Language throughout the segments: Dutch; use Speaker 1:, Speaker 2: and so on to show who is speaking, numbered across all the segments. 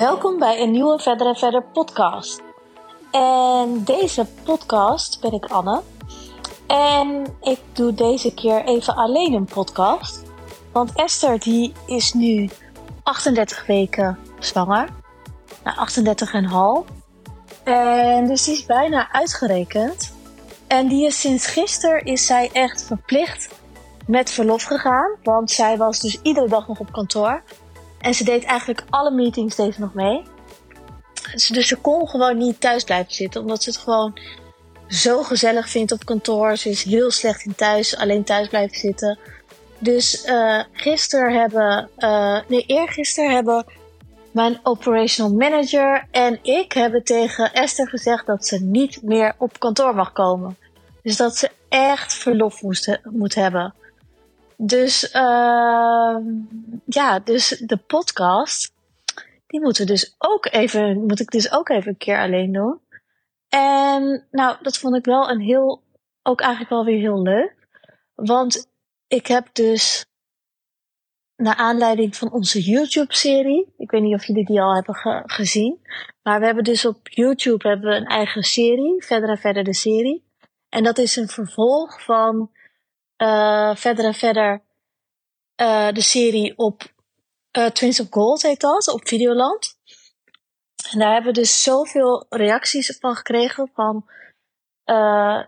Speaker 1: Welkom bij een nieuwe Verder en Verder podcast. En deze podcast ben ik Anne. En ik doe deze keer even alleen een podcast. Want Esther die is nu 38 weken zwanger. Nou, 38 en half. En dus die is bijna uitgerekend. En die is sinds gisteren is zij echt verplicht met verlof gegaan. Want zij was dus iedere dag nog op kantoor. En ze deed eigenlijk alle meetings deed nog mee. Dus ze kon gewoon niet thuis blijven zitten. Omdat ze het gewoon zo gezellig vindt op kantoor. Ze is heel slecht in thuis. Alleen thuis blijven zitten. Dus uh, gisteren hebben... Uh, nee, eergisteren hebben mijn operational manager en ik hebben tegen Esther gezegd dat ze niet meer op kantoor mag komen. Dus dat ze echt verlof moest, moet hebben. Dus uh, ja, dus de podcast, die moeten dus ook even, moet ik dus ook even een keer alleen doen. En nou, dat vond ik wel een heel, ook eigenlijk wel weer heel leuk. Want ik heb dus, naar aanleiding van onze YouTube-serie, ik weet niet of jullie die al hebben ge gezien, maar we hebben dus op YouTube hebben we een eigen serie, Verder en Verder de serie. En dat is een vervolg van uh, verder en verder uh, de serie op uh, Twins of Gold heet dat, op Videoland. En daar hebben we dus zoveel reacties van gekregen van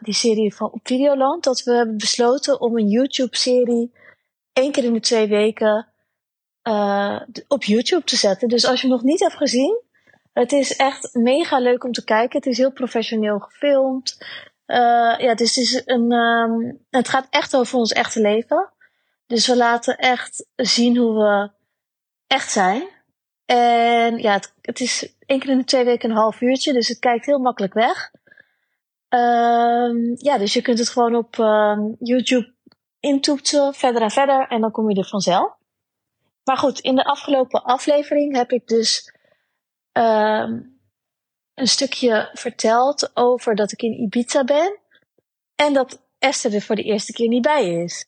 Speaker 1: die serie van op Videoland, dat we hebben besloten om een YouTube-serie één keer in de twee weken op YouTube te zetten. Dus als je nog niet hebt gezien, het is echt mega leuk om te kijken. Het is heel professioneel gefilmd. Uh, ja, dus het, is een, um, het gaat echt over ons echte leven. Dus we laten echt zien hoe we echt zijn. En ja, het, het is één keer in de twee weken een half uurtje, dus het kijkt heel makkelijk weg. Um, ja, dus je kunt het gewoon op um, YouTube intoetsen, verder en verder, en dan kom je er vanzelf. Maar goed, in de afgelopen aflevering heb ik dus een stukje verteld over dat ik in Ibiza ben. En dat Esther er voor de eerste keer niet bij is.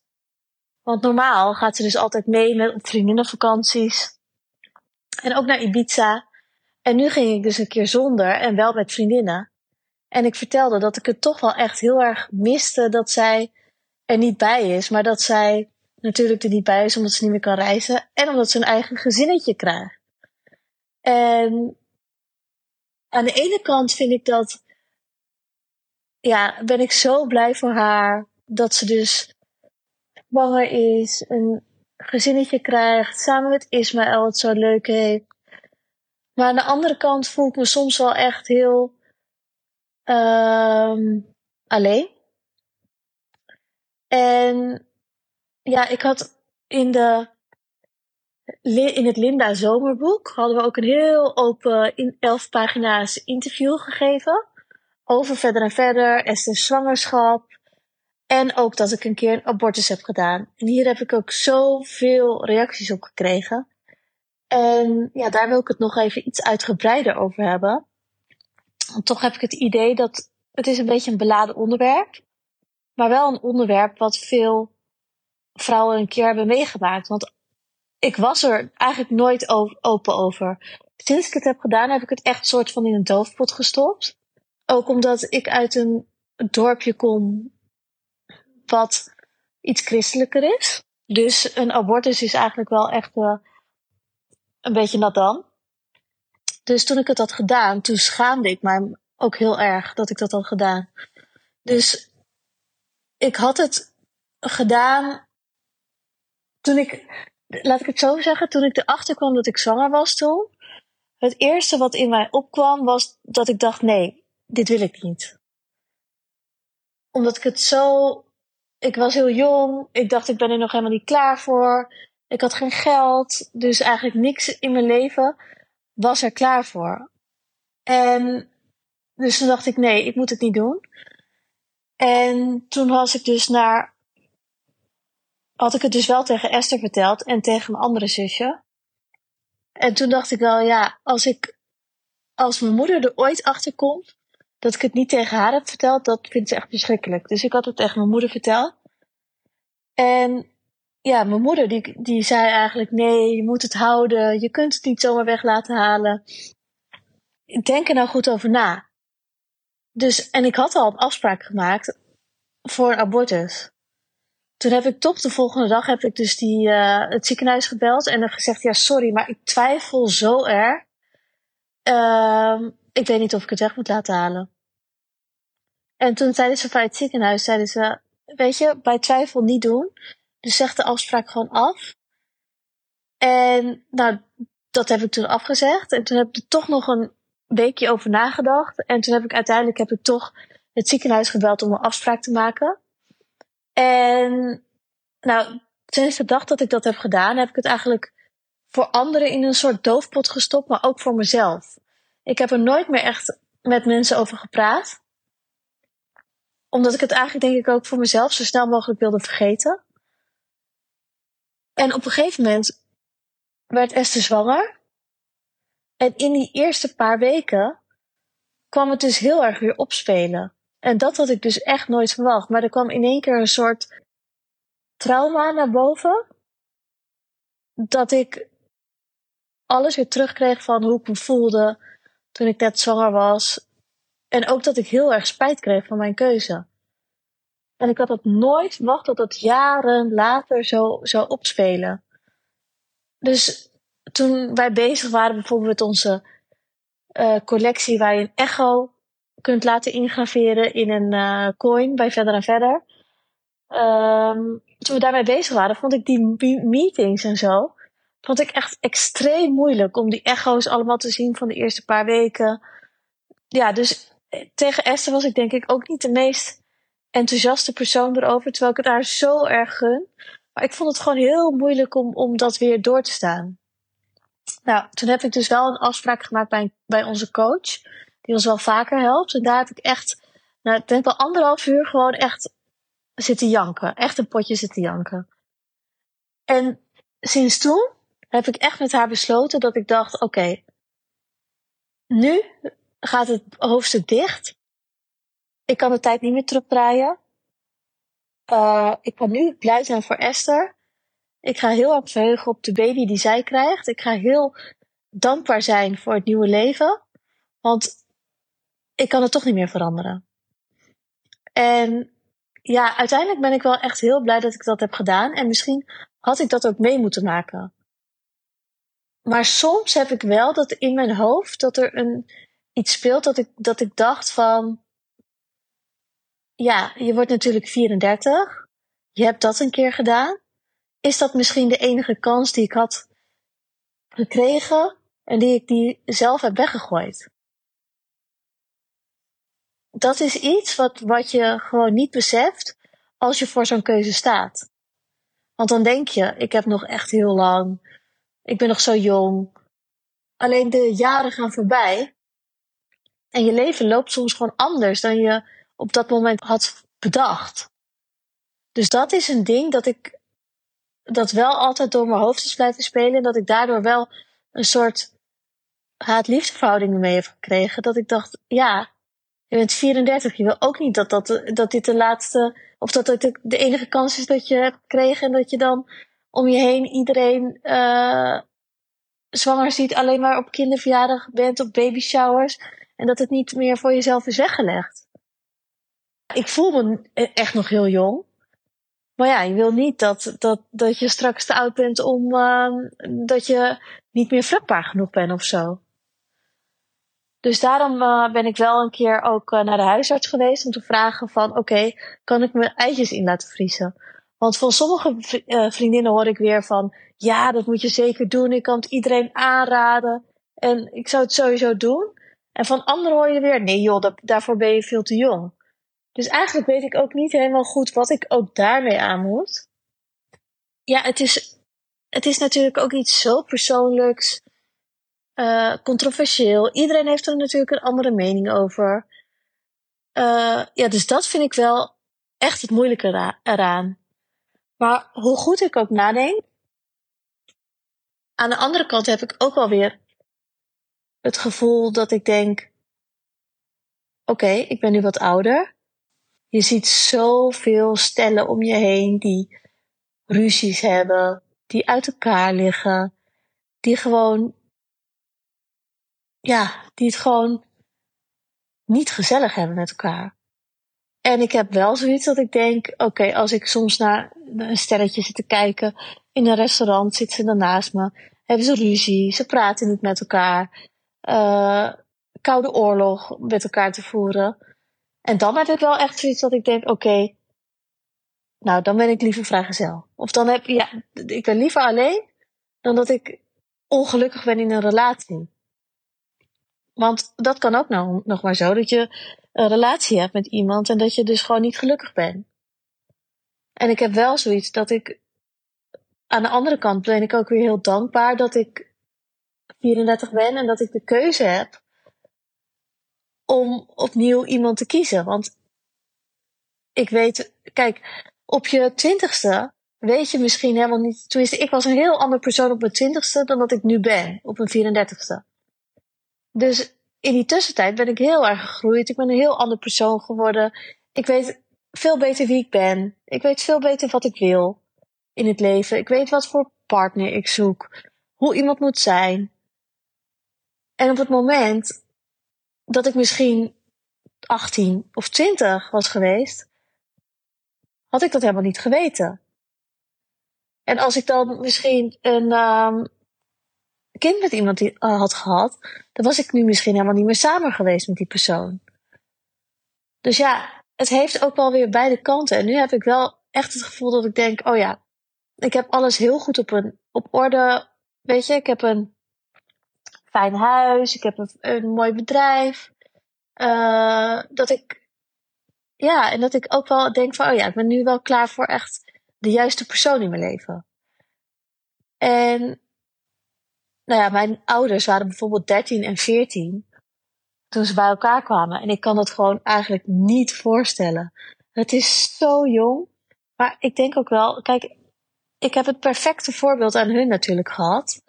Speaker 1: Want normaal gaat ze dus altijd mee met vriendinnenvakanties. En ook naar Ibiza. En nu ging ik dus een keer zonder en wel met vriendinnen. En ik vertelde dat ik het toch wel echt heel erg miste dat zij er niet bij is. Maar dat zij natuurlijk er niet bij is omdat ze niet meer kan reizen. En omdat ze een eigen gezinnetje krijgt. En aan de ene kant vind ik dat, ja, ben ik zo blij voor haar dat ze dus zwanger is, een gezinnetje krijgt, samen met Ismaël het zo leuk heeft. Maar aan de andere kant voel ik me soms wel echt heel um, alleen. En ja, ik had in de in het Linda Zomerboek hadden we ook een heel open, in elf pagina's interview gegeven. Over verder en verder, Esther's zwangerschap. En ook dat ik een keer een abortus heb gedaan. En hier heb ik ook zoveel reacties op gekregen. En ja, daar wil ik het nog even iets uitgebreider over hebben. Toch heb ik het idee dat het is een beetje een beladen onderwerp. Maar wel een onderwerp wat veel vrouwen een keer hebben meegemaakt. Want ik was er eigenlijk nooit open over. Sinds ik het heb gedaan, heb ik het echt soort van in een doofpot gestopt. Ook omdat ik uit een dorpje kom wat iets christelijker is. Dus een abortus is eigenlijk wel echt uh, een beetje nat dan. Dus toen ik het had gedaan, toen schaamde ik mij ook heel erg dat ik dat had gedaan. Dus ik had het gedaan toen ik laat ik het zo zeggen, toen ik erachter kwam dat ik zwanger was toen, het eerste wat in mij opkwam was dat ik dacht, nee, dit wil ik niet. Omdat ik het zo, ik was heel jong, ik dacht ik ben er nog helemaal niet klaar voor, ik had geen geld, dus eigenlijk niks in mijn leven was er klaar voor. En dus toen dacht ik, nee, ik moet het niet doen. En toen was ik dus naar had ik het dus wel tegen Esther verteld en tegen mijn andere zusje. En toen dacht ik wel, ja, als ik, als mijn moeder er ooit achter komt, dat ik het niet tegen haar heb verteld, dat vindt ze echt verschrikkelijk. Dus ik had het tegen mijn moeder verteld. En ja, mijn moeder die, die zei eigenlijk: nee, je moet het houden, je kunt het niet zomaar weg laten halen. Denk er nou goed over na. Dus, en ik had al een afspraak gemaakt voor een abortus. Toen heb ik toch de volgende dag heb ik dus die, uh, het ziekenhuis gebeld en heb gezegd: ja, sorry, maar ik twijfel zo erg. Uh, ik weet niet of ik het weg moet laten halen. En toen zeiden ze van het ziekenhuis, zeiden ze, weet je, bij twijfel niet doen. Dus zeg de afspraak gewoon af. En nou, dat heb ik toen afgezegd. En toen heb ik er toch nog een weekje over nagedacht. En toen heb ik uiteindelijk heb ik toch het ziekenhuis gebeld om een afspraak te maken. En nou, sinds de dag dat ik dat heb gedaan, heb ik het eigenlijk voor anderen in een soort doofpot gestopt, maar ook voor mezelf. Ik heb er nooit meer echt met mensen over gepraat. Omdat ik het eigenlijk denk ik ook voor mezelf zo snel mogelijk wilde vergeten. En op een gegeven moment werd Esther zwanger. En in die eerste paar weken kwam het dus heel erg weer opspelen. En dat had ik dus echt nooit verwacht. Maar er kwam in één keer een soort trauma naar boven. Dat ik alles weer terugkreeg van hoe ik me voelde toen ik net zwanger was. En ook dat ik heel erg spijt kreeg van mijn keuze. En ik had het nooit verwacht dat dat jaren later zo zou opspelen. Dus toen wij bezig waren bijvoorbeeld met onze uh, collectie waar je een echo kunt laten ingraveren in een uh, coin bij Verder en Verder. Um, toen we daarmee bezig waren, vond ik die meetings en zo, vond ik echt extreem moeilijk om die echo's allemaal te zien van de eerste paar weken. Ja, dus eh, tegen Esther was ik denk ik ook niet de meest enthousiaste persoon erover, terwijl ik het haar zo erg gun. Maar ik vond het gewoon heel moeilijk om, om dat weer door te staan. Nou, toen heb ik dus wel een afspraak gemaakt bij, bij onze coach, die ons wel vaker helpt. En daar heb ik echt, nou, ik denk anderhalf uur gewoon echt zitten janken. Echt een potje zitten janken. En sinds toen heb ik echt met haar besloten dat ik dacht: oké, nu gaat het hoofdstuk dicht. Ik kan de tijd niet meer terugdraaien. Uh, ik kan nu blij zijn voor Esther. Ik ga heel erg verheugen op de baby die zij krijgt. Ik ga heel dankbaar zijn voor het nieuwe leven. Want ik kan het toch niet meer veranderen. En ja, uiteindelijk ben ik wel echt heel blij dat ik dat heb gedaan. En misschien had ik dat ook mee moeten maken. Maar soms heb ik wel dat in mijn hoofd dat er een, iets speelt dat ik, dat ik dacht van. Ja, je wordt natuurlijk 34. Je hebt dat een keer gedaan. Is dat misschien de enige kans die ik had gekregen en die ik die zelf heb weggegooid? Dat is iets wat, wat je gewoon niet beseft als je voor zo'n keuze staat. Want dan denk je, ik heb nog echt heel lang ik ben nog zo jong. Alleen de jaren gaan voorbij. En je leven loopt soms gewoon anders dan je op dat moment had bedacht. Dus dat is een ding dat ik dat wel altijd door mijn hoofd is blijven spelen. En dat ik daardoor wel een soort haat-liefdeverhouding mee heb gekregen. Dat ik dacht, ja, je bent 34. Je wil ook niet dat, dat, dat dit de laatste, of dat het de enige kans is dat je hebt gekregen. En dat je dan om je heen iedereen uh, zwanger ziet, alleen maar op kinderverjaardag bent, op baby showers. En dat het niet meer voor jezelf is weggelegd. Ik voel me echt nog heel jong. Maar ja, je wil niet dat, dat, dat je straks te oud bent om uh, dat je niet meer vruchtbaar genoeg bent of zo. Dus daarom uh, ben ik wel een keer ook uh, naar de huisarts geweest om te vragen van oké, kan ik mijn eitjes in laten vriezen? Want van sommige uh, vriendinnen hoor ik weer van, ja, dat moet je zeker doen. Ik kan het iedereen aanraden. En ik zou het sowieso doen. En van anderen hoor je weer, nee joh, daarvoor ben je veel te jong. Dus eigenlijk weet ik ook niet helemaal goed wat ik ook daarmee aan moet. Ja, het is, het is natuurlijk ook iets zo persoonlijks, uh, controversieel. Iedereen heeft er natuurlijk een andere mening over. Uh, ja, dus dat vind ik wel echt het moeilijke eraan. Maar hoe goed ik ook nadenk, aan de andere kant heb ik ook wel weer het gevoel dat ik denk: oké, ik ben nu wat ouder. Je ziet zoveel stellen om je heen die ruzies hebben, die uit elkaar liggen, die gewoon, ja, die het gewoon niet gezellig hebben met elkaar. En ik heb wel zoiets dat ik denk, oké, als ik soms naar een sterretje zit te kijken in een restaurant, zit ze dan naast me, hebben ze ruzie, ze praten niet met elkaar, uh, koude oorlog met elkaar te voeren. En dan heb ik wel echt zoiets dat ik denk, oké, nou dan ben ik liever vrijgezel. Of dan heb ja, ik ben liever alleen dan dat ik ongelukkig ben in een relatie. Want dat kan ook nou, nog maar zo, dat je een relatie hebt met iemand en dat je dus gewoon niet gelukkig bent. En ik heb wel zoiets dat ik, aan de andere kant ben ik ook weer heel dankbaar dat ik 34 ben en dat ik de keuze heb om opnieuw iemand te kiezen. Want ik weet, kijk, op je twintigste weet je misschien helemaal niet. Tenminste, ik was een heel ander persoon op mijn twintigste dan dat ik nu ben, op mijn 34ste. Dus in die tussentijd ben ik heel erg gegroeid. Ik ben een heel ander persoon geworden. Ik weet veel beter wie ik ben. Ik weet veel beter wat ik wil in het leven. Ik weet wat voor partner ik zoek. Hoe iemand moet zijn. En op het moment dat ik misschien 18 of 20 was geweest, had ik dat helemaal niet geweten. En als ik dan misschien een um, kind met iemand die, uh, had gehad, dan was ik nu misschien helemaal niet meer samen geweest met die persoon. Dus ja, het heeft ook wel weer beide kanten. En nu heb ik wel echt het gevoel dat ik denk: oh ja, ik heb alles heel goed op, een, op orde. Weet je, ik heb een fijn huis, ik heb een, mooi bedrijf. Uh, dat ik, ja, en dat ik ook wel denk van: oh ja, ik ben nu wel klaar voor echt de juiste persoon in mijn leven. En nou ja, mijn ouders waren bijvoorbeeld 13 en 14 toen ze bij elkaar kwamen. En ik kan dat gewoon eigenlijk niet voorstellen. Het is zo jong. Maar ik denk ook wel, kijk, ik heb het perfecte voorbeeld aan hun natuurlijk gehad.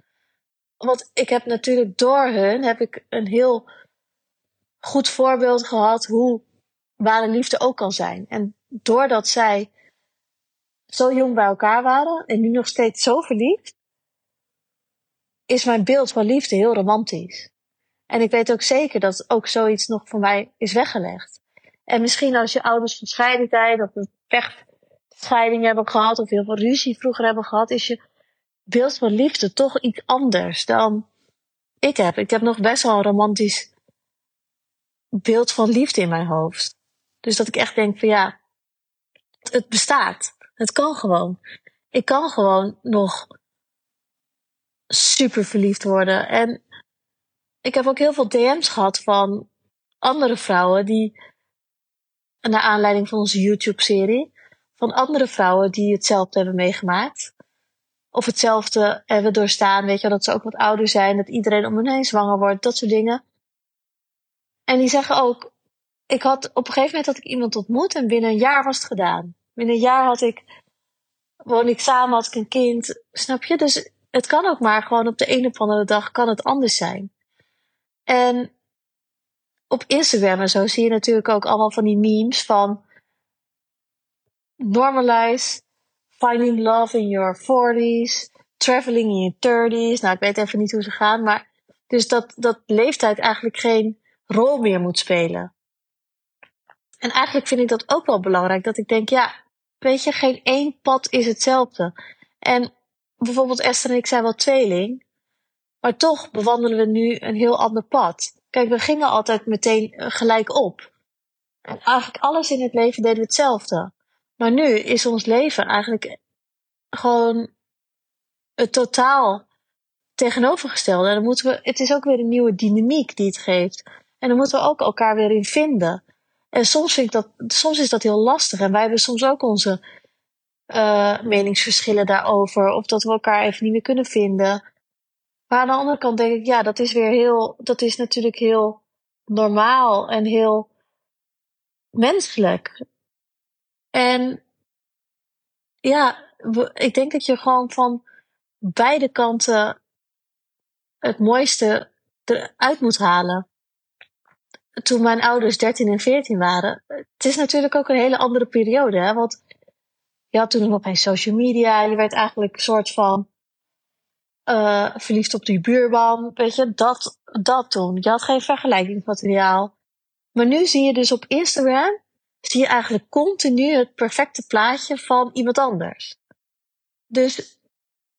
Speaker 1: Want ik heb natuurlijk door hun heb ik een heel goed voorbeeld gehad hoe ware liefde ook kan zijn. En doordat zij zo jong bij elkaar waren en nu nog steeds zo verliefd, is mijn beeld van liefde heel romantisch. En ik weet ook zeker dat ook zoiets nog voor mij is weggelegd. En misschien als je ouders van scheiden zijn of een vechtscheiding hebben gehad of heel veel ruzie vroeger hebben gehad, is je beeld van liefde toch iets anders dan ik heb. Ik heb nog best wel een romantisch beeld van liefde in mijn hoofd. Dus dat ik echt denk van ja, het bestaat. Het kan gewoon. Ik kan gewoon nog super verliefd worden. En ik heb ook heel veel DM's gehad van andere vrouwen die, naar aanleiding van onze YouTube-serie, van andere vrouwen die hetzelfde hebben meegemaakt. Of hetzelfde hebben doorstaan, weet je dat ze ook wat ouder zijn, dat iedereen om hen heen zwanger wordt, dat soort dingen. En die zeggen ook, ik had, op een gegeven moment had ik iemand ontmoet en binnen een jaar was het gedaan. Binnen een jaar had ik, woon ik samen, had ik een kind, snap je? Dus het kan ook maar gewoon op de een of andere dag kan het anders zijn. En op Instagram en zo zie je natuurlijk ook allemaal van die memes van normalize finding love in your 40s, traveling in your 30s. Nou, ik weet even niet hoe ze gaan, maar dus dat, dat leeftijd eigenlijk geen rol meer moet spelen. En eigenlijk vind ik dat ook wel belangrijk, dat ik denk, ja, weet je, geen één pad is hetzelfde. En bijvoorbeeld Esther en ik zijn wel tweeling. Maar toch bewandelen we nu een heel ander pad. Kijk, we gingen altijd meteen eh, gelijk op. En eigenlijk alles in het leven deden we hetzelfde. Maar nu is ons leven eigenlijk gewoon het totaal tegenovergestelde. En dan moeten we, het is ook weer een nieuwe dynamiek die het geeft. En dan moeten we ook elkaar weer in vinden. En soms, vind ik dat, soms is dat heel lastig. En wij hebben soms ook onze uh, meningsverschillen daarover. Of dat we elkaar even niet meer kunnen vinden. Maar aan de andere kant denk ik, ja, dat is weer heel, dat is natuurlijk heel normaal en heel menselijk. En ja, ik denk dat je gewoon van beide kanten het mooiste eruit moet halen. Toen mijn ouders 13 en 14 waren. Het is natuurlijk ook een hele andere periode, hè? Want Je had toen nog geen social media. Je werd eigenlijk een soort van uh, verliefd op die buurman. Weet je, dat, dat toen. Je had geen vergelijkingsmateriaal. Maar nu zie je dus op Instagram, zie je eigenlijk continu het perfecte plaatje van iemand anders. Dus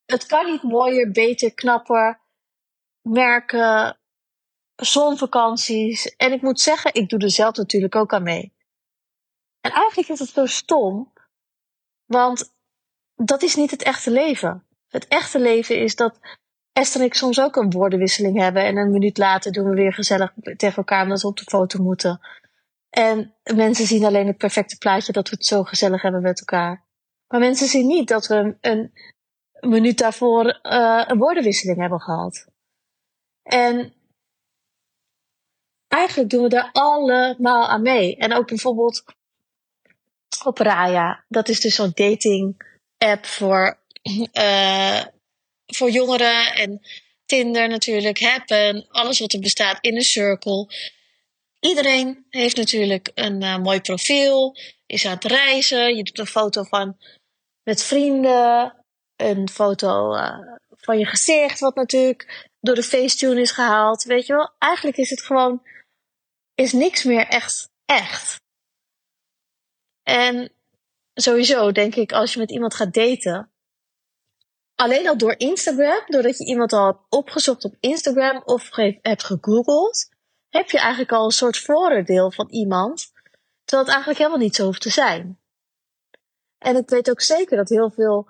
Speaker 1: het kan niet mooier, beter, knapper. Merken, zonvakanties. En ik moet zeggen, ik doe er zelf natuurlijk ook aan mee. En eigenlijk is het zo stom, want dat is niet het echte leven. Het echte leven is dat Esther en ik soms ook een woordenwisseling hebben. En een minuut later doen we weer gezellig tegen elkaar omdat we op de foto moeten. En mensen zien alleen het perfecte plaatje dat we het zo gezellig hebben met elkaar. Maar mensen zien niet dat we een, minuut daarvoor uh, een woordenwisseling hebben gehad. En eigenlijk doen we daar allemaal aan mee. En ook bijvoorbeeld op Raya. Dat is dus zo'n dating app voor, uh, voor jongeren. En Tinder natuurlijk, Happen, alles wat er bestaat in de circle. Iedereen heeft natuurlijk een uh, mooi profiel, is aan het reizen. Je doet een foto van met vrienden, een foto uh, van je gezicht, wat natuurlijk door de Facetune is gehaald. Weet je wel, eigenlijk is het gewoon, is niks meer echt echt. En sowieso denk ik, als je met iemand gaat daten, alleen al door Instagram, doordat je iemand al hebt opgezocht op Instagram of hebt gegoogeld, heb je eigenlijk al een soort vooroordeel van iemand, terwijl het eigenlijk helemaal niet zo hoeft te zijn. En ik weet ook zeker dat heel veel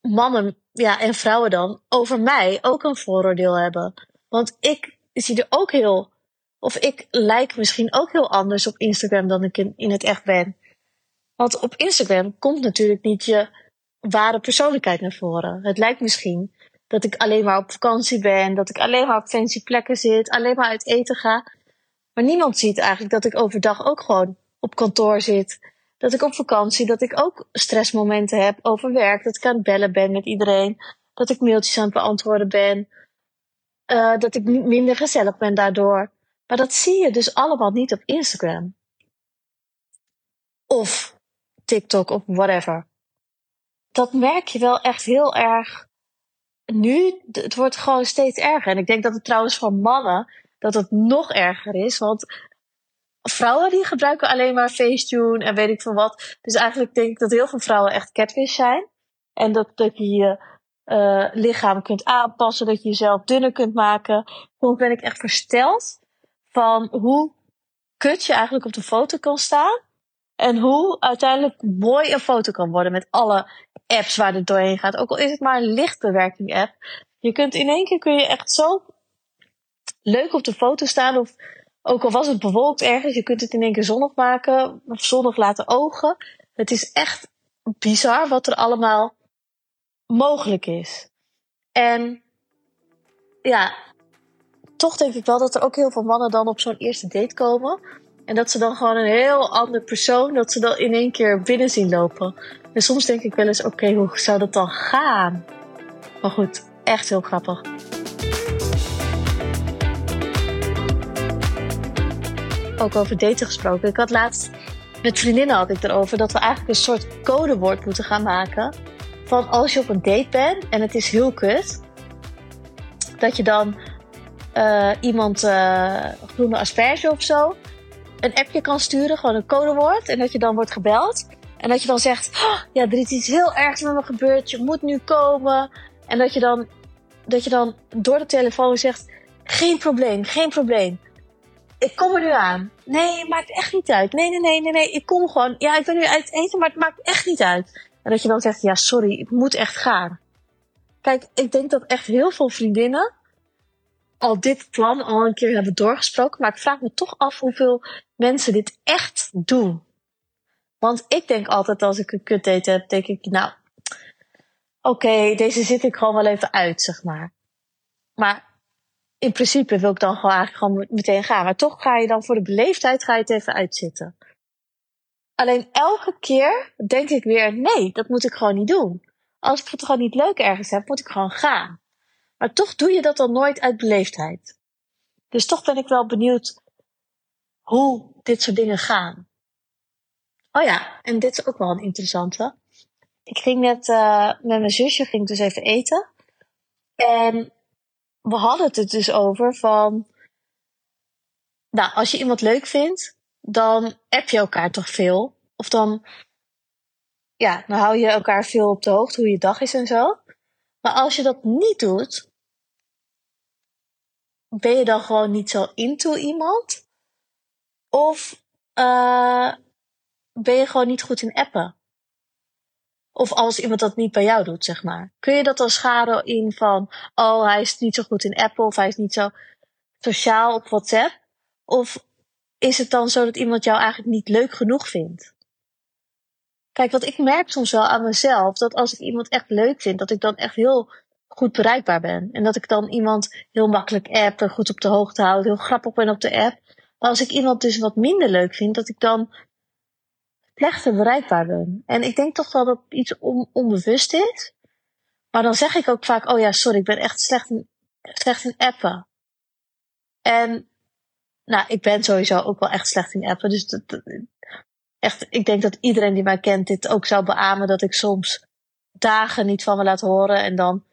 Speaker 1: mannen ja, en vrouwen dan over mij ook een vooroordeel hebben. Want ik zie er ook heel, of ik lijk misschien ook heel anders op Instagram dan ik in, in het echt ben. Want op Instagram komt natuurlijk niet je ware persoonlijkheid naar voren. Het lijkt misschien dat ik alleen maar op vakantie ben, dat ik alleen maar op fancy plekken zit, alleen maar uit eten ga. Maar niemand ziet eigenlijk dat ik overdag ook gewoon op kantoor zit. Dat ik op vakantie, dat ik ook stressmomenten heb over werk, dat ik aan het bellen ben met iedereen, dat ik mailtjes aan het beantwoorden ben, uh, dat ik minder gezellig ben daardoor. Maar dat zie je dus allemaal niet op Instagram. Of TikTok of whatever. Dat merk je wel echt heel erg nu. Het wordt gewoon steeds erger. En ik denk dat het trouwens voor mannen dat het nog erger is. Want vrouwen die gebruiken alleen maar Facetune en weet ik veel wat. Dus eigenlijk denk ik dat heel veel vrouwen echt catfish zijn. En dat, dat je je uh, lichaam kunt aanpassen, dat je jezelf dunner kunt maken. Soms ben ik echt versteld van hoe kut je eigenlijk op de foto kan staan. En hoe uiteindelijk mooi een foto kan worden met alle apps waar het doorheen gaat. Ook al is het maar een lichtbewerking app. Je kunt in één keer kun je echt zo leuk op de foto staan. Of ook al was het bewolkt ergens, je kunt het in één keer zonnig maken. Of zonnig laten ogen. Het is echt bizar wat er allemaal mogelijk is. En ja, toch denk ik wel dat er ook heel veel mannen dan op zo'n eerste date komen. En dat ze dan gewoon een heel ander persoon, dat ze dan in één keer binnen zien lopen. En soms denk ik wel eens, oké, hoe zou dat dan gaan? Maar goed, echt heel grappig. Ook over daten gesproken. Ik had laatst met vriendinnen had ik erover dat we eigenlijk een soort codewoord moeten gaan maken. Van als je op een date bent en het is heel kut. Dat je dan uh, iemand uh, groene asperge of zo een appje kan sturen, gewoon een codewoord. En dat je dan wordt gebeld. En dat je dan zegt, oh, ja, er is iets heel ergs met me gebeurd. Je moet nu komen. En dat je dan, dat je dan door de telefoon zegt, geen probleem, geen probleem. Ik kom er nu aan. Nee, het maakt echt niet uit. Nee, nee, nee, nee, nee. Ik kom gewoon. Ja, ik ben nu uit eten, maar het maakt echt niet uit. En dat je dan zegt, ja, sorry, ik moet echt gaan. Kijk, ik denk dat echt heel veel vriendinnen al dit plan al een keer hebben doorgesproken. Maar ik vraag me toch af hoeveel mensen dit echt doen. Want ik denk altijd als ik een kut date heb, denk ik, nou, oké, deze zit ik gewoon wel even uit, zeg maar. Maar in principe wil ik dan gewoon eigenlijk gewoon meteen gaan. Maar toch ga je dan voor de beleefdheid ga je het even uitzitten. Alleen elke keer denk ik weer, nee, dat moet ik gewoon niet doen. Als ik het gewoon niet leuk ergens heb, moet ik gewoon gaan. Maar toch doe je dat dan nooit uit beleefdheid. Dus toch ben ik wel benieuwd hoe dit soort dingen gaan. Oh ja, en dit is ook wel een interessante. ik ging net uh, met mijn zusje ging dus even eten. En we hadden het dus over van. Nou, als je iemand leuk vindt, dan app je elkaar toch veel. Of dan, ja, dan hou je elkaar veel op de hoogte hoe je dag is en zo. Maar als je dat niet doet, ben je dan gewoon niet zo into iemand? Of uh, ben je gewoon niet goed in appen? Of als iemand dat niet bij jou doet, zeg maar. Kun je dat dan schaden in van, oh, hij is niet zo goed in appen of hij is niet zo sociaal op WhatsApp? Of is het dan zo dat iemand jou eigenlijk niet leuk genoeg vindt? Kijk, wat ik merk soms wel aan mezelf, dat als ik iemand echt leuk vind, dat ik dan echt heel goed bereikbaar ben. En dat ik dan iemand heel makkelijk app en goed op de hoogte houd, heel grappig ben op de app. Maar als ik iemand dus wat minder leuk vind, dat ik dan slechter bereikbaar ben. En ik denk toch wel dat iets onbewust is. Maar dan zeg ik ook vaak, oh ja, sorry, ik ben echt slecht in, slecht in appen. En nou, ik ben sowieso ook wel echt slecht in appen. Dus dat, echt, ik denk dat iedereen die mij kent dit ook zou beamen. Dat ik soms dagen niet van me laat horen. En dan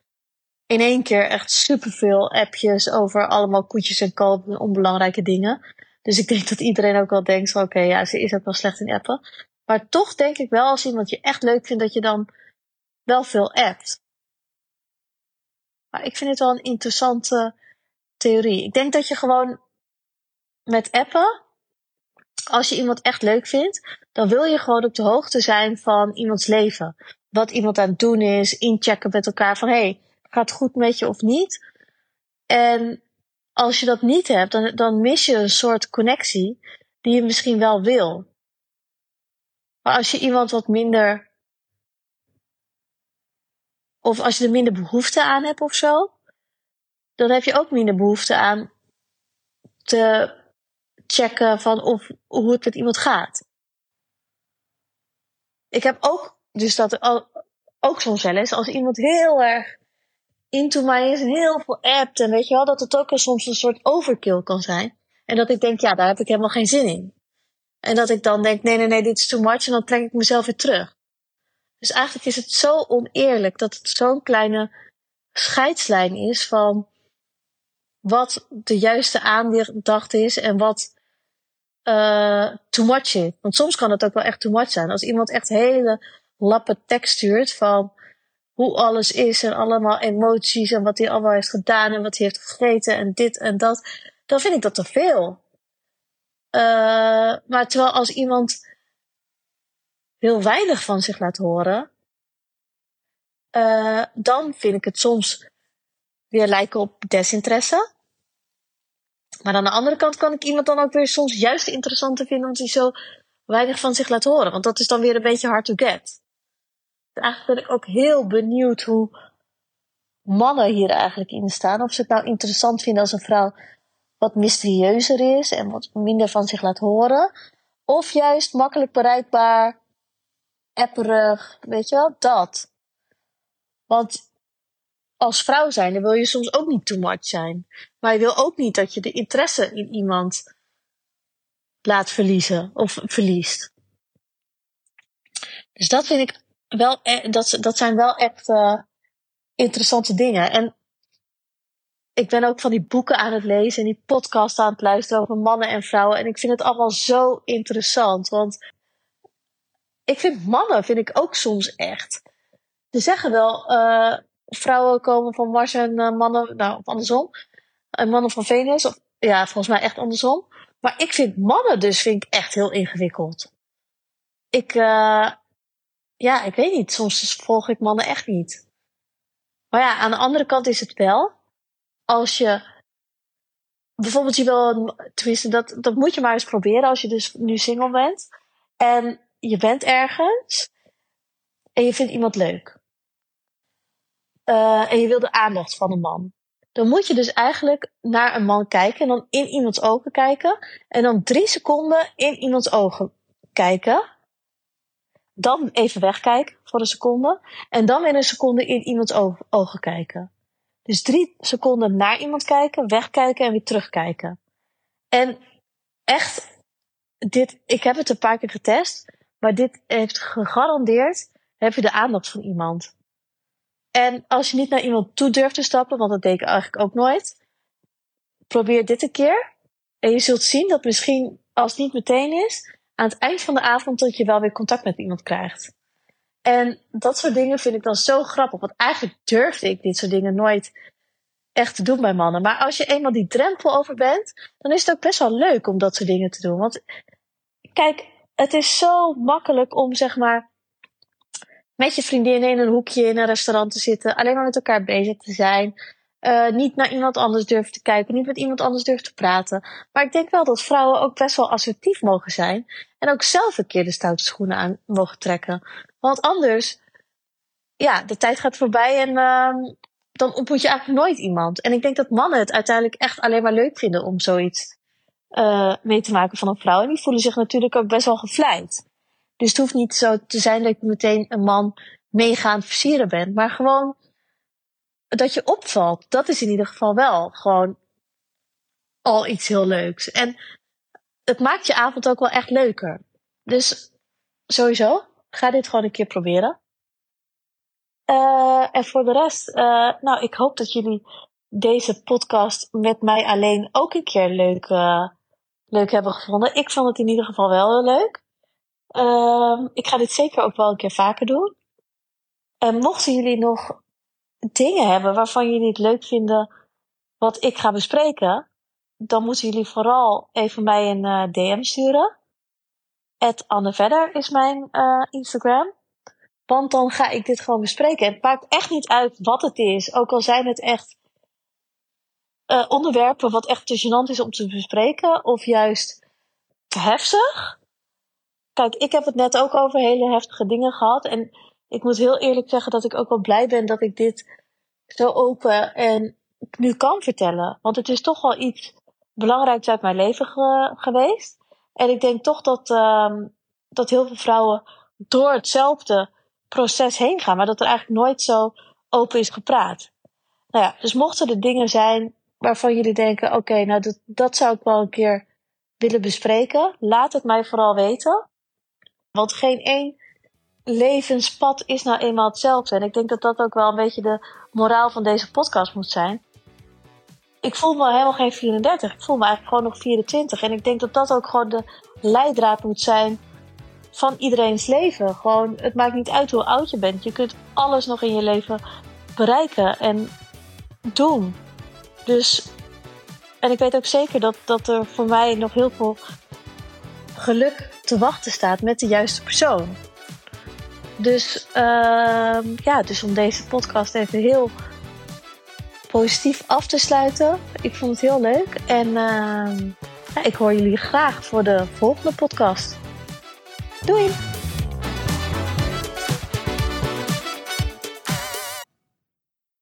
Speaker 1: in één keer echt superveel appjes over allemaal koetjes en kalven en onbelangrijke dingen. Dus ik denk dat iedereen ook wel denkt van oké, ja, ze is ook wel slecht in appen. Maar toch denk ik wel als iemand je echt leuk vindt dat je dan wel veel appt. Maar ik vind het wel een interessante theorie. Ik denk dat je gewoon met appen, als je iemand echt leuk vindt, dan wil je gewoon op de hoogte zijn van iemands leven. Wat iemand aan het doen is, inchecken met elkaar van hey, gaat goed met je of niet? En als je dat niet hebt, dan, dan mis je een soort connectie die je misschien wel wil. Maar als je iemand wat minder. Of als je er minder behoefte aan hebt of zo. Dan heb je ook minder behoefte aan te checken van of, hoe het met iemand gaat. Ik heb ook, dus dat ook soms wel eens, als iemand heel erg into mij is heel veel appt en weet je wel, dat het ook soms een soort overkill kan zijn. En dat ik denk, ja, daar heb ik helemaal geen zin in. En dat ik dan denk, nee, nee, nee, dit is too much en dan trek ik mezelf weer terug. Dus eigenlijk is het zo oneerlijk dat het zo'n kleine scheidslijn is van wat de juiste aandacht is en wat uh, too much is. Want soms kan het ook wel echt too much zijn. Als iemand echt hele lappe tekst stuurt van hoe alles is en allemaal emoties en wat hij allemaal heeft gedaan en wat hij heeft gegeten en dit en dat, dan vind ik dat te veel. Uh, maar terwijl als iemand heel weinig van zich laat horen, uh, dan vind ik het soms weer lijken op desinteresse. Maar aan de andere kant kan ik iemand dan ook weer soms juist interessanter vinden omdat hij zo weinig van zich laat horen. Want dat is dan weer een beetje hard to get. Eigenlijk ben ik ook heel benieuwd hoe mannen hier eigenlijk in staan. Of ze het nou interessant vinden als een vrouw wat mysterieuzer is en wat minder van zich laat horen. Of juist makkelijk bereikbaar, apperig, weet je wel, dat. Want als vrouw zijn, dan wil je soms ook niet too much zijn. Maar je wil ook niet dat je de interesse in iemand laat verliezen of verliest. Dus dat vind ik wel, e-, dat, dat zijn wel echt uh, interessante dingen. En ik ben ook van die boeken aan het lezen en die podcast aan het luisteren over mannen en vrouwen. En ik vind het allemaal zo interessant. Want ik vind mannen vind ik ook soms echt. Ze zeggen wel, uh, vrouwen komen van Mars en uh, mannen, nou, of andersom. En mannen van Venus. Of, ja, volgens mij echt andersom. Maar ik vind mannen dus vind ik echt heel ingewikkeld. Ik, ja, ik weet niet. Soms volg ik mannen echt niet. Maar ja, aan de andere kant is het wel als je bijvoorbeeld je wil, tenminste dat, dat moet je maar eens proberen als je dus nu single bent en je bent ergens en je vindt iemand leuk. Uh, en je wil de aandacht van een man. Dan moet je dus eigenlijk naar een man kijken en dan in iemands ogen kijken. En dan drie seconden in iemands ogen kijken. Dan even wegkijken voor een seconde. En dan weer een seconde in iemands ogen kijken. Dus drie seconden naar iemand kijken, wegkijken en weer terugkijken. En echt, dit, ik heb het een paar keer getest, maar dit heeft gegarandeerd heb je de aandacht van iemand. En als je niet naar iemand toe durft te stappen, want dat deed ik eigenlijk ook nooit, probeer dit een keer. En je zult zien dat misschien, als het niet meteen is, aan het eind van de avond dat je wel weer contact met iemand krijgt. En dat soort dingen vind ik dan zo grappig. Want eigenlijk durfde ik dit soort dingen nooit echt te doen bij mannen. Maar als je eenmaal die drempel over bent, dan is het ook best wel leuk om dat soort dingen te doen. Want kijk, het is zo makkelijk om zeg maar met je vriendinnen in een hoekje in een restaurant te zitten, alleen maar met elkaar bezig te zijn. Uh, niet naar iemand anders durven te kijken, niet met iemand anders durven te praten. Maar ik denk wel dat vrouwen ook best wel assertief mogen zijn. En ook zelf een keer de stoute schoenen aan mogen trekken. Want anders, ja, de tijd gaat voorbij en uh, dan ontmoet je eigenlijk nooit iemand. En ik denk dat mannen het uiteindelijk echt alleen maar leuk vinden om zoiets uh, mee te maken van een vrouw. En die voelen zich natuurlijk ook best wel gevleid. Dus het hoeft niet zo te zijn dat je meteen een man mega aan het versieren bent. Maar gewoon dat je opvalt. Dat is in ieder geval wel gewoon al iets heel leuks. En het maakt je avond ook wel echt leuker. Dus sowieso, ga dit gewoon een keer proberen. Uh, en voor de rest, uh, nou, ik hoop dat jullie deze podcast met mij alleen ook een keer leuk, uh, leuk hebben gevonden. Ik vond het in ieder geval wel heel leuk. Uh, ik ga dit zeker ook wel een keer vaker doen. En mochten jullie nog dingen hebben waarvan jullie het leuk vinden wat ik ga bespreken, dan moeten jullie vooral even mij een uh, DM sturen. Anne Verder is mijn uh, Instagram. Want dan ga ik dit gewoon bespreken. Het maakt echt niet uit wat het is. Ook al zijn het echt uh, onderwerpen wat echt te gênant is om te bespreken. Of juist te heftig. Kijk, ik heb het net ook over hele heftige dingen gehad. En ik moet heel eerlijk zeggen dat ik ook wel blij ben dat ik dit zo open en nu kan vertellen. Want het is toch wel iets belangrijks uit mijn leven ge geweest. En ik denk toch dat, uh, dat heel veel vrouwen door hetzelfde proces heen gaan, maar dat er eigenlijk nooit zo open is gepraat. Nou ja, dus mochten er dingen zijn waarvan jullie denken: oké, nou dat, dat zou ik wel een keer willen bespreken, laat het mij vooral weten. Want geen één levenspad is nou eenmaal hetzelfde. En ik denk dat dat ook wel een beetje de moraal van deze podcast moet zijn. Ik voel me helemaal geen 34. Ik voel me eigenlijk gewoon nog 24. En ik denk dat dat ook gewoon de leidraad moet zijn van iedereen's leven. Gewoon, het maakt niet uit hoe oud je bent. Je kunt alles nog in je leven bereiken en doen. Dus, en ik weet ook zeker dat, dat er voor mij nog heel veel geluk te wachten staat met de juiste persoon. Dus, uh, ja, dus om deze podcast even heel positief af te sluiten. Ik vond het heel leuk. En uh, ja, ik hoor jullie graag voor de volgende podcast. Doei!